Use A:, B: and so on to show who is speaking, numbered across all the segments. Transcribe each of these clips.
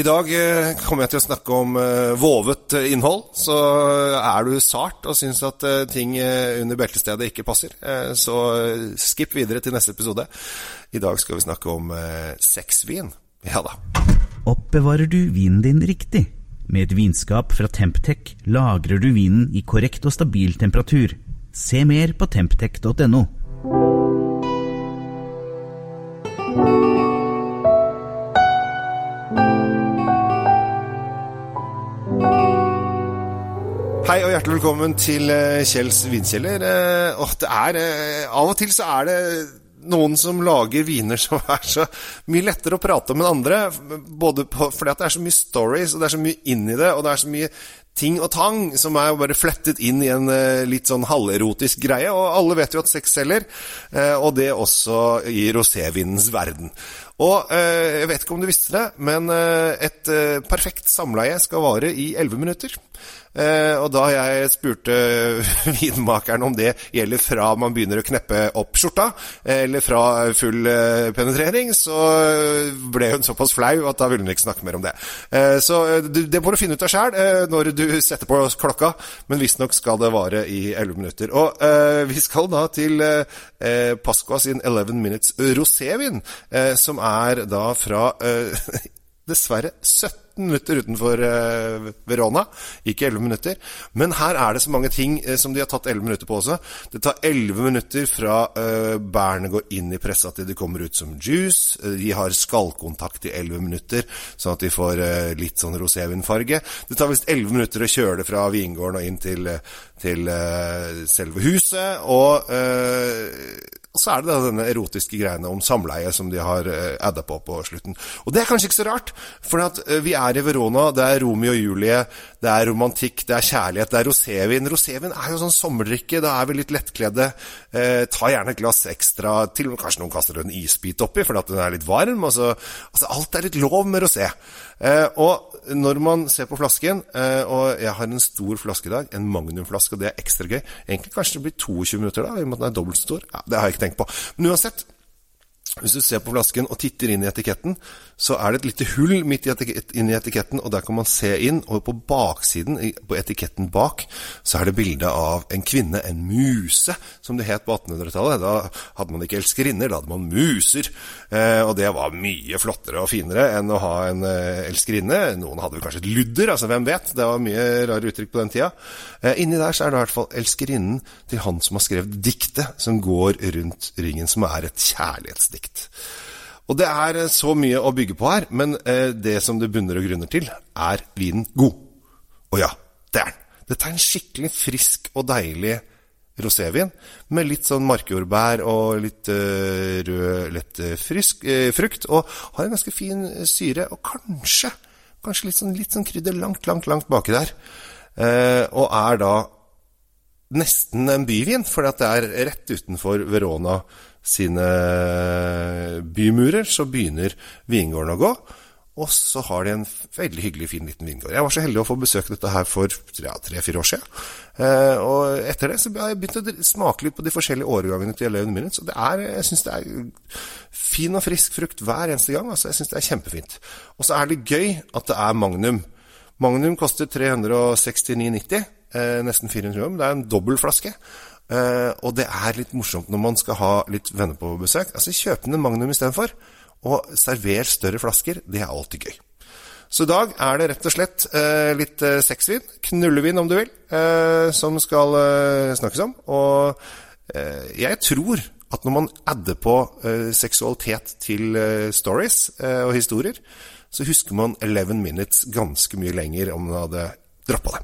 A: I dag eh, kommer jeg til å snakke om eh, vovet eh, innhold. Så er du sart og syns at ting under beltestedet ikke passer, så skipp videre til neste episode. I dag skal vi snakke om sexvin. Ja da.
B: Oppbevarer du vinen din riktig? Med et vinskap fra Temptec lagrer du vinen i korrekt og stabil temperatur. Se mer på temptec.no.
A: Hei og hjertelig velkommen til eh, Kjells vinkjeller. Og eh, det er eh, Av og til så er det noen som lager viner som er så mye lettere å prate om enn andre. Både på, fordi det er så mye stories, og det er så mye inn i det, og det er så mye ting og tang som er bare flettet inn i en litt sånn halverotisk greie. Og alle vet jo at sex selger, og det også i rosévinens verden. Og jeg vet ikke om du visste det, men et perfekt samleie skal vare i 11 minutter. Eh, og da jeg spurte vinmakeren om det gjelder fra man begynner å kneppe opp skjorta, eller fra full eh, penetrering, så ble hun såpass flau at da ville hun ikke snakke mer om det. Eh, så det må du finne ut av sjæl når du setter på klokka, men visstnok skal det vare i 11 minutter. Og vi skal da til Pasqua sin 11 Minutes rosévin, som er da fra dessverre 17 minutter utenfor uh, Verona. Ikke 11 minutter. Men her er det så mange ting uh, som de har tatt 11 minutter på også. Det tar 11 minutter fra uh, bærene går inn i pressa til de kommer ut som juice. de har skallkontakt i 11 minutter, sånn at de får litt sånn rosévinfarge. Det tar visst 11 minutter å kjøre det fra vingården og inn til, til selve huset. Og og så er det denne erotiske greiene om samleie som de har uh, adda på på slutten. Og det er kanskje ikke så rart, for uh, vi er i Verona, det er Romeo og Julie, det er romantikk, det er kjærlighet, det er rosévin. Rosévin er jo sånn sommerdrikke, da er vi litt lettkledde. Eh, ta gjerne et glass ekstra, til og med kanskje noen kaster en isbit oppi fordi at den er litt varm. Altså, altså alt er litt lov med rosé. og når man ser på flasken, og jeg har en stor flaske i dag, en magnumflaske, og det er ekstra gøy Egentlig kanskje det blir 22 minutter da, i og med at den er dobbelt stor. Ja, det har jeg ikke tenkt på. Men uansett, hvis du ser på flasken og titter inn i etiketten, så er det et lite hull midt inn i etiketten, og der kan man se inn. Og på baksiden, på etiketten bak, så er det bilde av en kvinne, en muse, som det het på 1800-tallet. Da hadde man ikke elskerinner, da hadde man muser. Eh, og det var mye flottere og finere enn å ha en eh, elskerinne. Noen hadde vel kanskje et ludder, altså hvem vet? Det var mye rare uttrykk på den tida. Eh, inni der så er det i hvert fall elskerinnen til han som har skrevet diktet som går rundt ringen, som er et kjærlighetsdikt dikt. Og det er eh, så mye å bygge på her, men eh, det som det bunner og grunner til, er vinen god. Og ja, det er den. Dette er en skikkelig frisk og deilig rosévin med litt sånn markjordbær og litt uh, rød, lett frisk, frukt. Og har en ganske fin syre, og kanskje, kanskje litt sånn, litt sånn krydder langt, langt, langt baki der. og er da nesten en byvin, for det er rett utenfor Verona sine bymurer, så begynner vingården å gå. Og så har de en veldig hyggelig, fin liten vingård. Jeg var så heldig å få besøke dette her for ja, tre-fire år siden. Eh, og etter det så har jeg begynt å smake litt på de forskjellige årgangene til Eleven Minutes. Og det er, jeg syns det er fin og frisk frukt hver eneste gang. Altså, jeg syns det er kjempefint. Og så er det gøy at det er Magnum. Magnum koster 369,90. Eh, nesten 400 kroner. Det er en dobbeltflaske. Uh, og det er litt morsomt når man skal ha litt venner på besøk. Altså Kjøp en Magnum istedenfor. Og server større flasker. Det er alltid gøy. Så i dag er det rett og slett uh, litt uh, sexvin, knullevin om du vil, som skal snakkes om. Og jeg tror at når man adder på seksualitet til stories og historier, så husker man 11 minutes ganske mye lenger om man hadde droppa det.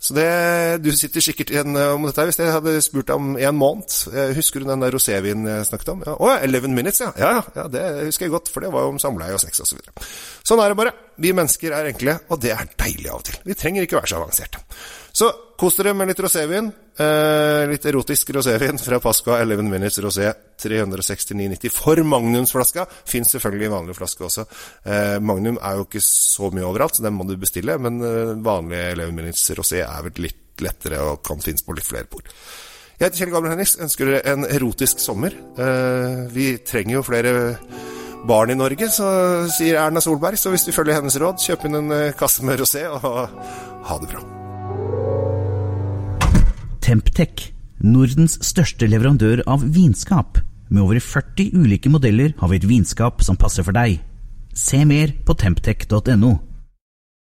A: Så det, Du sitter sikkert igjen eh, om dette hvis jeg hadde spurt deg om en måned. Eh, husker du den der rosévinen jeg snakket om? Å ja, 11 minutes, ja. ja. Ja, Det husker jeg godt, for det var jo om samleie og sex osv. Så sånn er det bare. Vi mennesker er enkle, og det er deilig av og til. Vi trenger ikke være så avanserte. Så kos dere med litt rosévin. Eh, litt erotisk rosévin fra Pasqua 11 Minutes Rosé 369,90 for Magnumsflaska. Fins selvfølgelig i vanlig flaske også. Eh, Magnum er jo ikke så mye overalt, så den må du bestille. Men eh, vanlig 11 Minutes Rosé er vel litt lettere og kan finnes på litt flere bord. Jeg heter Kjell Gabriel Henriks. Ønsker dere en erotisk sommer. Eh, vi trenger jo flere barn i Norge, så sier Erna Solberg. Så hvis du følger hennes råd, kjøp inn en eh, kasse med rosé, og ha det bra.
B: Temptec, Nordens største leverandør av vinskap. Med over 40 ulike modeller har vi et vinskap som passer for deg. Se mer på temptec.no.